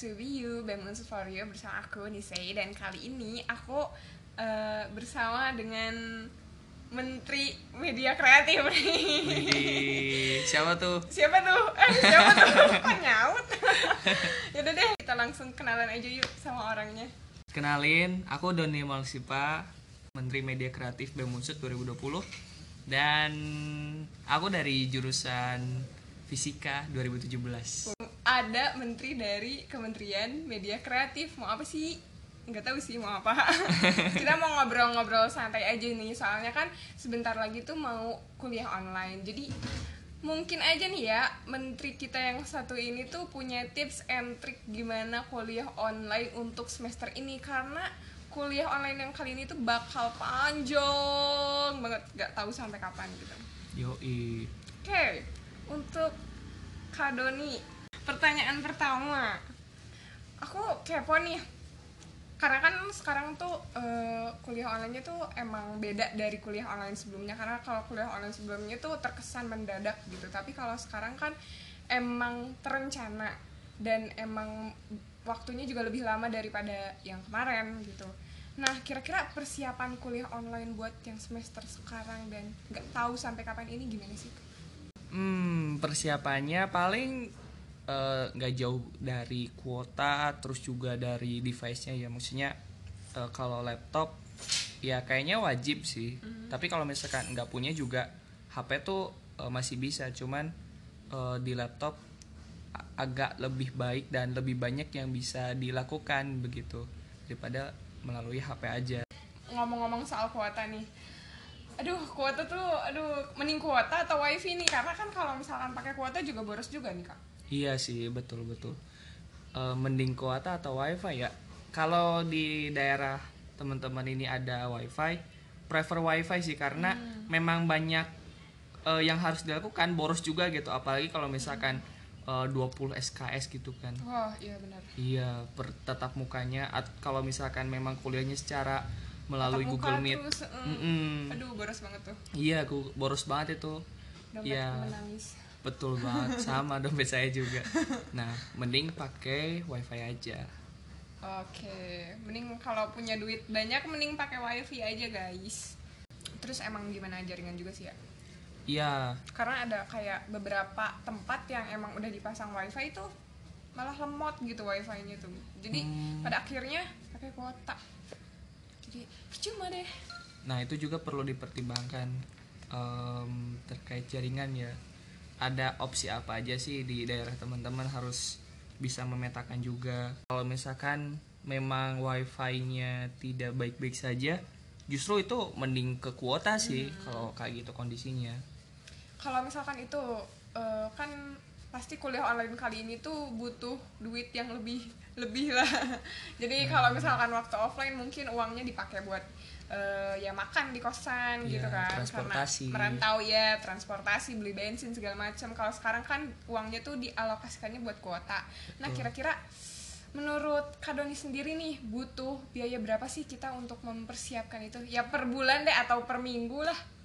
to Be You by You bersama aku Nisei dan kali ini aku uh, bersama dengan Menteri Media Kreatif Widih, siapa tuh? Siapa tuh? Eh, siapa tuh? Kok nyaut? Yaudah deh, kita langsung kenalan aja yuk sama orangnya Kenalin, aku Doni Malsipa, Menteri Media Kreatif BEM Unsut 2020 Dan aku dari jurusan Fisika 2017 Ada menteri dari Kementerian Media Kreatif. Mau apa sih? nggak tahu sih mau apa. Kita mau ngobrol-ngobrol santai aja nih. Soalnya kan sebentar lagi tuh mau kuliah online. Jadi mungkin aja nih ya menteri kita yang satu ini tuh punya tips and trick gimana kuliah online untuk semester ini. Karena kuliah online yang kali ini tuh bakal panjang banget. Nggak tahu sampai kapan gitu. Yoi. Oke untuk Kak Doni pertanyaan pertama. Aku kepo nih. Karena kan sekarang tuh uh, kuliah online tuh emang beda dari kuliah online sebelumnya. Karena kalau kuliah online sebelumnya tuh terkesan mendadak gitu. Tapi kalau sekarang kan emang terencana dan emang waktunya juga lebih lama daripada yang kemarin gitu. Nah kira-kira persiapan kuliah online buat yang semester sekarang dan nggak tahu sampai kapan ini gimana sih? Hmm persiapannya paling nggak uh, jauh dari kuota terus juga dari device-nya ya. Maksudnya uh, kalau laptop ya kayaknya wajib sih. Mm-hmm. tapi kalau misalkan nggak punya juga HP tuh uh, masih bisa. Cuman uh, di laptop agak lebih baik dan lebih banyak yang bisa dilakukan begitu daripada melalui HP aja. Ngomong-ngomong soal kuota nih aduh kuota tuh aduh mending kuota atau wifi nih karena kan kalau misalkan pakai kuota juga boros juga nih kak Iya sih betul betul. E, mending kuota atau wifi ya. Kalau di daerah teman-teman ini ada wifi, prefer wifi sih karena hmm. memang banyak e, yang harus dilakukan boros juga gitu. Apalagi kalau misalkan hmm. e, 20 SKS gitu kan. Wah iya benar. Iya per tetap mukanya. At, kalau misalkan memang kuliahnya secara melalui Tatap Google Meet. Terus, mm, mm. Aduh boros banget tuh. Iya, boros banget itu. Dompet ya. menangis betul banget sama dompet saya juga nah mending pakai wifi aja oke mending kalau punya duit banyak mending pakai wifi aja guys terus emang gimana jaringan juga sih ya Iya. Karena ada kayak beberapa tempat yang emang udah dipasang wifi itu malah lemot gitu wifi-nya tuh. Jadi hmm. pada akhirnya pakai kuota. Percuma deh. Nah itu juga perlu dipertimbangkan um, terkait jaringan ya ada opsi apa aja sih di daerah teman-teman harus bisa memetakan juga kalau misalkan memang wifi-nya tidak baik-baik saja justru itu mending ke kuota sih hmm. kalau kayak gitu kondisinya kalau misalkan itu uh, kan pasti kuliah online kali ini tuh butuh duit yang lebih lebih lah. Jadi hmm. kalau misalkan waktu offline mungkin uangnya dipakai buat uh, ya makan di kosan ya, gitu kan. Transportasi. karena merantau ya transportasi beli bensin segala macam. Kalau sekarang kan uangnya tuh dialokasikannya buat kuota. Nah kira-kira menurut Kadoni sendiri nih butuh biaya berapa sih kita untuk mempersiapkan itu? Ya per bulan deh atau per minggu lah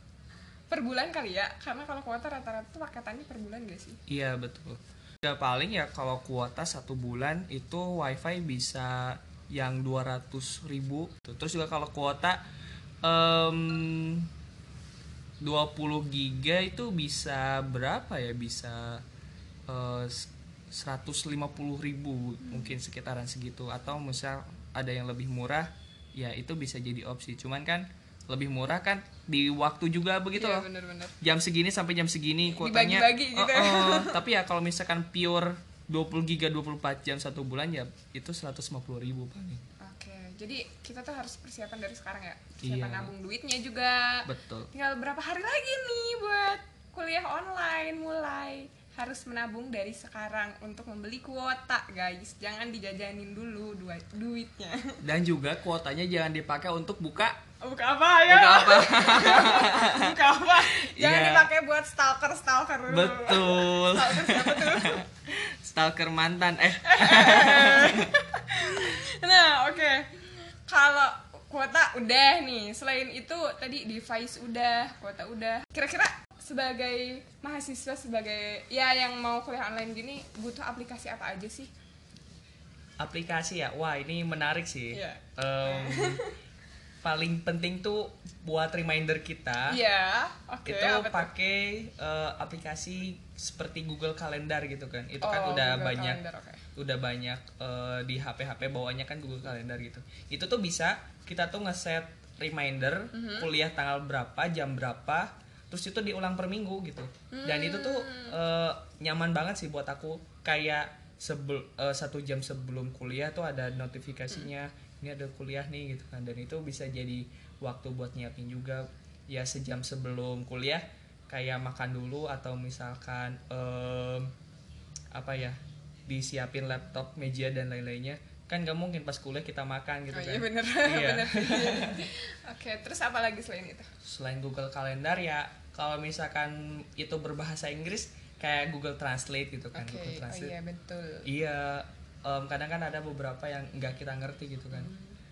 per bulan kali ya? Karena kalau kuota rata-rata tuh paketannya per bulan gak sih? Iya betul. Ya paling ya kalau kuota satu bulan itu wifi bisa yang 200 ribu. Terus juga kalau kuota um, 20 giga itu bisa berapa ya? Bisa uh, 150 ribu mungkin sekitaran segitu. Atau misal ada yang lebih murah ya itu bisa jadi opsi. Cuman kan lebih murah kan? Di waktu juga begitu iya, loh. bener, bener. jam segini sampai jam segini kuotanya. Dibagi-bagi gitu. oh, oh, tapi ya kalau misalkan pure 20 giga 24 jam satu bulan ya itu 150 ribu paling. Oke jadi kita tuh harus persiapan dari sekarang ya. Persiapan Iya. nabung duitnya juga. Betul. Tinggal berapa hari lagi nih buat kuliah online mulai. Harus menabung dari sekarang untuk membeli kuota guys. Jangan dijajanin dulu duit duitnya. Dan juga kuotanya jangan dipakai untuk buka buka apa ya? Buka apa? Buka apa? Jangan Iya. dipakai buat stalker stalker. Dulu betul. Stalker siapa tuh? Stalker mantan eh. Nah oke. Kalau kuota udah nih selain itu tadi device udah kuota udah. Kira-kira sebagai mahasiswa sebagai ya yang mau kuliah online gini butuh aplikasi apa aja sih? Aplikasi ya? Wah ini menarik sih. Iya. Em, paling penting tuh buat reminder kita Iya, oke. itu pakai eh, aplikasi seperti Google Calendar gitu kan itu kan Oh, udah Google banyak Calendar, oke. udah banyak eh, di HP HP bawahnya kan Google Calendar gitu itu tuh bisa kita tuh ngeset reminder Mhm. kuliah tanggal berapa jam berapa terus itu diulang per minggu gitu dan itu tuh Hmm. eh, nyaman banget sih buat aku kayak sebel eh, satu jam sebelum kuliah tuh ada notifikasinya ini ada kuliah nih gitu kan dan itu bisa jadi waktu buat nyiapin juga ya sejam sebelum kuliah kayak makan dulu atau misalkan em, apa ya disiapin laptop meja dan lain-lainnya kan nggak mungkin pas kuliah kita makan gitu Oh kan iya bener, Iya. bener. Oke, terus apa lagi selain itu? selain Google Calendar ya kalau misalkan itu berbahasa Inggris kayak Google Translate gitu kan Oke, Google oh Translate iya betul. iya em, kadang kan ada beberapa yang nggak kita ngerti gitu kan.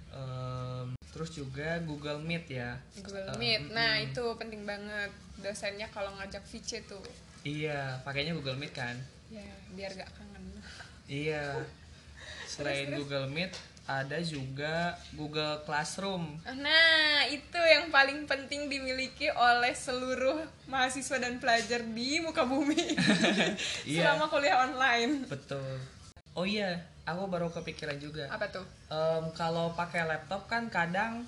Em, terus juga Google Meet ya Google Em, Meet. Nah, mm, itu penting banget. Dosennya kalau ngajak VC tuh, iya pakainya Google Meet kan ya biar gak kangen. iya selain Google Meet ada juga Google Classroom Nah, itu yang paling penting dimiliki oleh seluruh mahasiswa dan pelajar di muka bumi Iya. selama kuliah online. betul oh iya aku baru kepikiran juga Apa tuh? Em, kalau pakai laptop kan kadang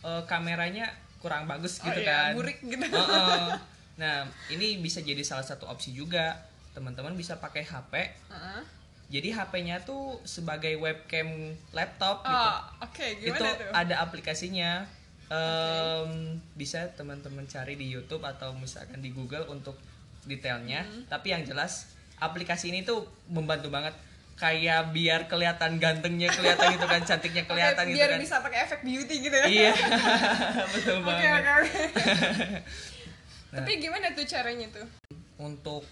eh, kameranya kurang bagus Oh gitu iya, kan burik gitu. Heeh. nah ini bisa jadi salah satu opsi juga teman-teman bisa pakai HP Heeh. jadi HP-nya tuh sebagai webcam laptop gitu Oh, oke, itu gimana tuh? ada aplikasinya Em, bisa teman-teman cari di YouTube atau misalkan di Google untuk detailnya Hmm. tapi yang jelas aplikasi ini tuh membantu banget kayak biar kelihatan gantengnya kelihatan gitu kan cantiknya kelihatan gitu biar kan bisa pakai efek beauty gitu ya. iya betul banget oke, oke. Nah. Tapi gimana tuh caranya tuh? untuk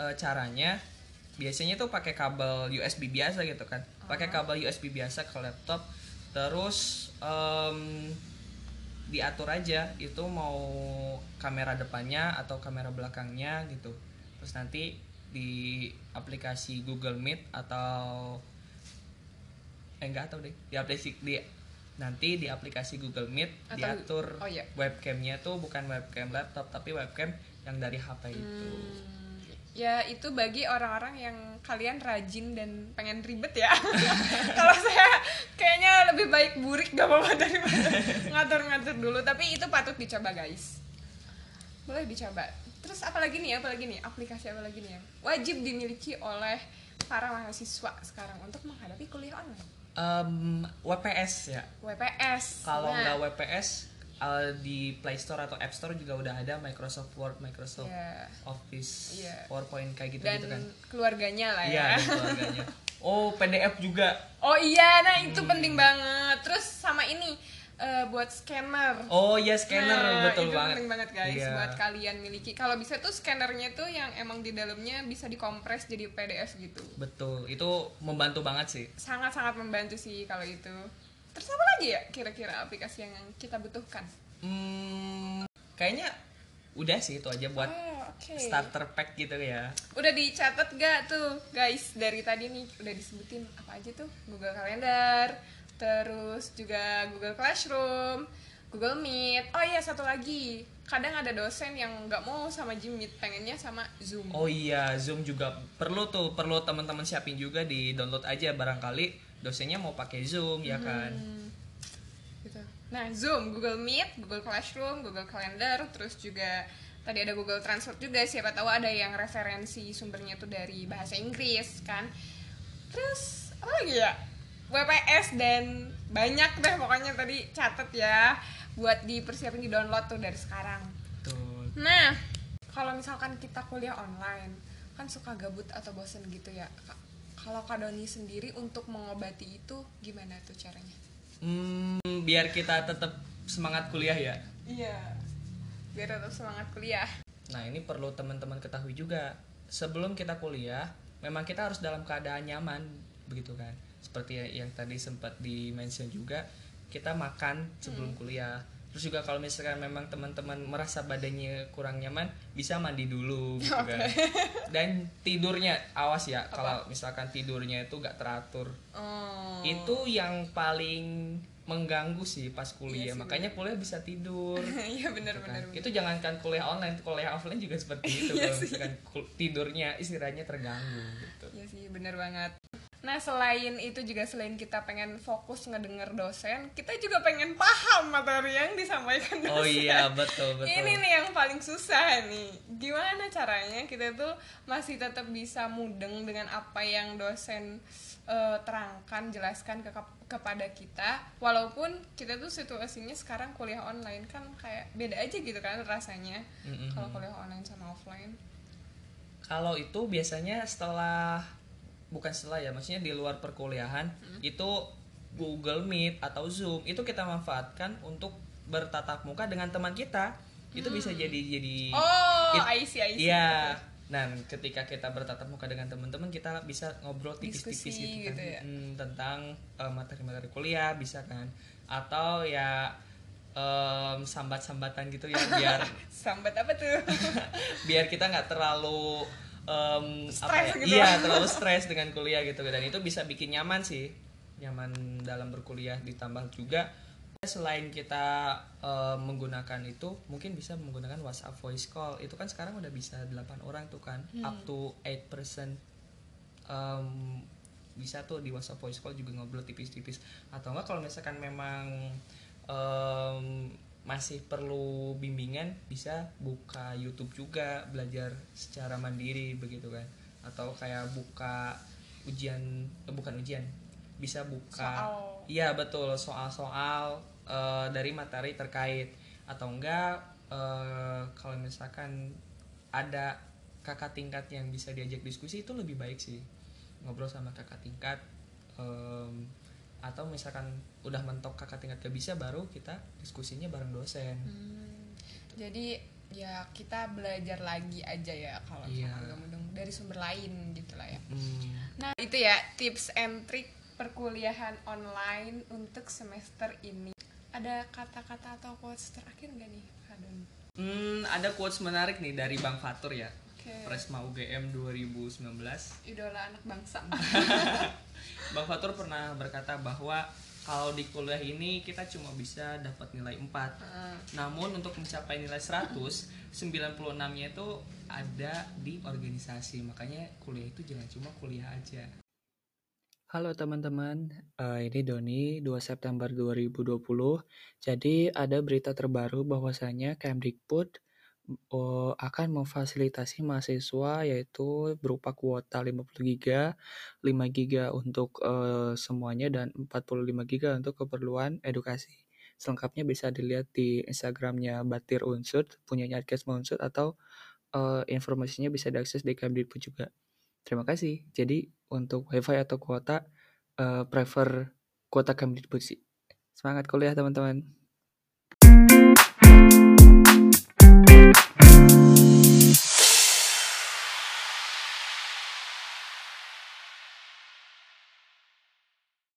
eh, caranya biasanya tuh pakai kabel USB biasa gitu kan pakai kabel USB biasa ke laptop terus em, diatur aja itu mau kamera depannya atau kamera belakangnya gitu terus nanti di aplikasi Google Meet atau eh enggak tahu deh di aplikasi di nanti di aplikasi Google Meet Atau- diatur oh iya. webcamnya tuh bukan webcam laptop tapi webcam yang dari HP itu Hmm, ya itu bagi orang-orang yang kalian rajin dan pengen ribet ya. Kalau saya kayaknya lebih baik burik gak apa-apa daripada ngatur-ngatur dulu. Tapi itu patut dicoba guys. Boleh dicoba. Terus apa lagi nih? Apa lagi nih? Aplikasi apa lagi nih yang wajib dimiliki oleh para mahasiswa sekarang untuk menghadapi kuliah online? Em, WPS ya WPS. kalau Nah, nggak WPS eh, di Play Store atau App Store juga udah ada Microsoft Word Microsoft ya. Office Iya. PowerPoint kayak gitu dan gitu kan keluarganya lah iya ya. keluarganya oh PDF juga Oh iya, nah itu Hmm. penting banget. Terus sama ini eh, buat scanner. oh ya scanner Nah, betul itu banget penting banget guys Iya. buat kalian miliki. Kalau bisa tuh scannernya tuh yang emang di dalamnya bisa dikompres jadi PDF gitu. betul itu membantu banget sih Sangat-sangat membantu sih kalau itu. Terus apa lagi ya kira-kira aplikasi yang kita butuhkan? hmm, kayaknya udah sih itu aja buat Oh, oke. starter pack gitu ya Udah dicatat gak tuh guys dari tadi nih udah disebutin apa aja tuh Google Calendar, terus juga Google Classroom, Google Meet. Oh iya satu lagi, kadang ada dosen yang nggak mau sama Jimmy, pengennya sama Zoom. oh iya Zoom juga perlu tuh perlu teman-teman siapin juga di download aja barangkali dosennya mau pakai Zoom ya kan Hmm, gitu. Nah Zoom, Google Meet, Google Classroom, Google Calendar, terus juga tadi ada Google Translate juga. Siapa tahu ada yang referensi sumbernya tuh dari bahasa Inggris kan. Terus apa lagi ya? WPS dan banyak deh pokoknya tadi catet ya buat dipersiapin di download tuh dari sekarang. Betul. Nah, kalau misalkan kita kuliah online, kan suka gabut atau bosen gitu ya. Ka- Kalau Kak Doni sendiri untuk mengobati itu gimana tuh caranya? Hmm, biar kita tetap semangat kuliah ya. Iya. Biar tetap semangat kuliah. Nah, ini perlu teman-teman ketahui juga. Sebelum kita kuliah, memang kita harus dalam keadaan nyaman, begitu kan? Seperti yang tadi sempat di-mention juga, kita makan sebelum kuliah. terus juga kalau misalkan memang teman-teman merasa badannya kurang nyaman bisa mandi dulu gitu kan dan tidurnya awas ya kalau misalkan tidurnya itu gak teratur Oh. itu yang paling mengganggu sih pas kuliah Iya sih, makanya kuliah bisa tidur Iya benar gitu benar. kan. itu jangankan kuliah online kuliah offline juga seperti itu Iya kalau misalkan tidurnya istirahatnya terganggu gitu Iya sih, bener banget. Nah, selain itu juga selain kita pengen fokus ngedenger dosen, kita juga pengen paham materi yang disampaikan dosen. oh iya betul betul Ini nih yang paling susah nih. Gimana caranya kita tuh masih tetap bisa mudeng dengan apa yang dosen eh, terangkan, jelaskan ke kepada kita, walaupun kita tuh situasinya sekarang kuliah online kan kayak beda aja gitu kan rasanya. Mm-mm. Kalau kuliah online sama offline. kalau itu biasanya setelah bukan setelah ya maksudnya di luar perkuliahan Hmm. itu Google Meet atau Zoom itu kita manfaatkan untuk bertatap muka dengan teman kita itu bisa jadi jadi Hmm. Oh, It- I see, I see. Iya. Nah, ketika kita bertatap muka dengan teman-teman, kita bisa ngobrol tipis-tipis gitu kan gitu ya. Hmm, tentang eh, materi-materi kuliah bisa kan. Atau ya em, sambat-sambatan gitu ya biar Sambat apa tuh? biar kita nggak terlalu em, apa Stres ya? gitu. Iya, terlalu stres dengan kuliah gitu dan itu bisa bikin nyaman sih. Nyaman dalam berkuliah ditambah juga selain kita eh, menggunakan itu mungkin bisa menggunakan WhatsApp voice call itu kan sekarang udah bisa 8 orang tuh kan Hmm. up to 8 person em, bisa tuh di WhatsApp voice call juga ngobrol tipis-tipis atau enggak kalau misalkan memang em, masih perlu bimbingan bisa buka YouTube juga belajar secara mandiri begitu kan? Atau kayak buka ujian eh, bukan ujian bisa buka Soal. iya betul soal-soal eh, dari materi terkait. Atau enggak eh, kalau misalkan ada kakak tingkat yang bisa diajak diskusi itu lebih baik sih. Ngobrol sama kakak tingkat em, atau misalkan udah mentok kakak tingkat gak bisa baru kita diskusinya bareng dosen Hmm, jadi ya kita belajar lagi aja ya kalau soal mudeng dari sumber lain gitu lah ya. Hmm, Nah itu ya tips and trick perkuliahan online untuk semester ini. Ada kata-kata atau quotes terakhir nggak nih, Kak Don? hmm, ada quotes menarik nih dari Bang Fatur ya Oke. Presma UGM 2019 Idola anak bangsa. Bang Fatur pernah berkata bahwa kalau di kuliah ini kita cuma bisa dapat nilai 4 Heeh. Namun untuk mencapai nilai 100, 96-nya itu ada di organisasi. Makanya kuliah itu jangan cuma kuliah aja. Halo teman-teman, Eh, ini Doni 2 September 2020. Jadi ada berita terbaru bahwasanya Kemdikbud oh, akan memfasilitasi mahasiswa yaitu berupa kuota 50 giga, 5 giga untuk eh, semuanya dan 45 giga untuk keperluan edukasi. Selengkapnya bisa dilihat di Instagramnya Batir Unsur, punyanya Adkesma Unsur atau eh, informasinya bisa diakses di Kemdikbud juga. Terima kasih. Jadi untuk wifi atau kuota eh, prefer kuota Kemdikbud sih. Semangat kuliah teman-teman.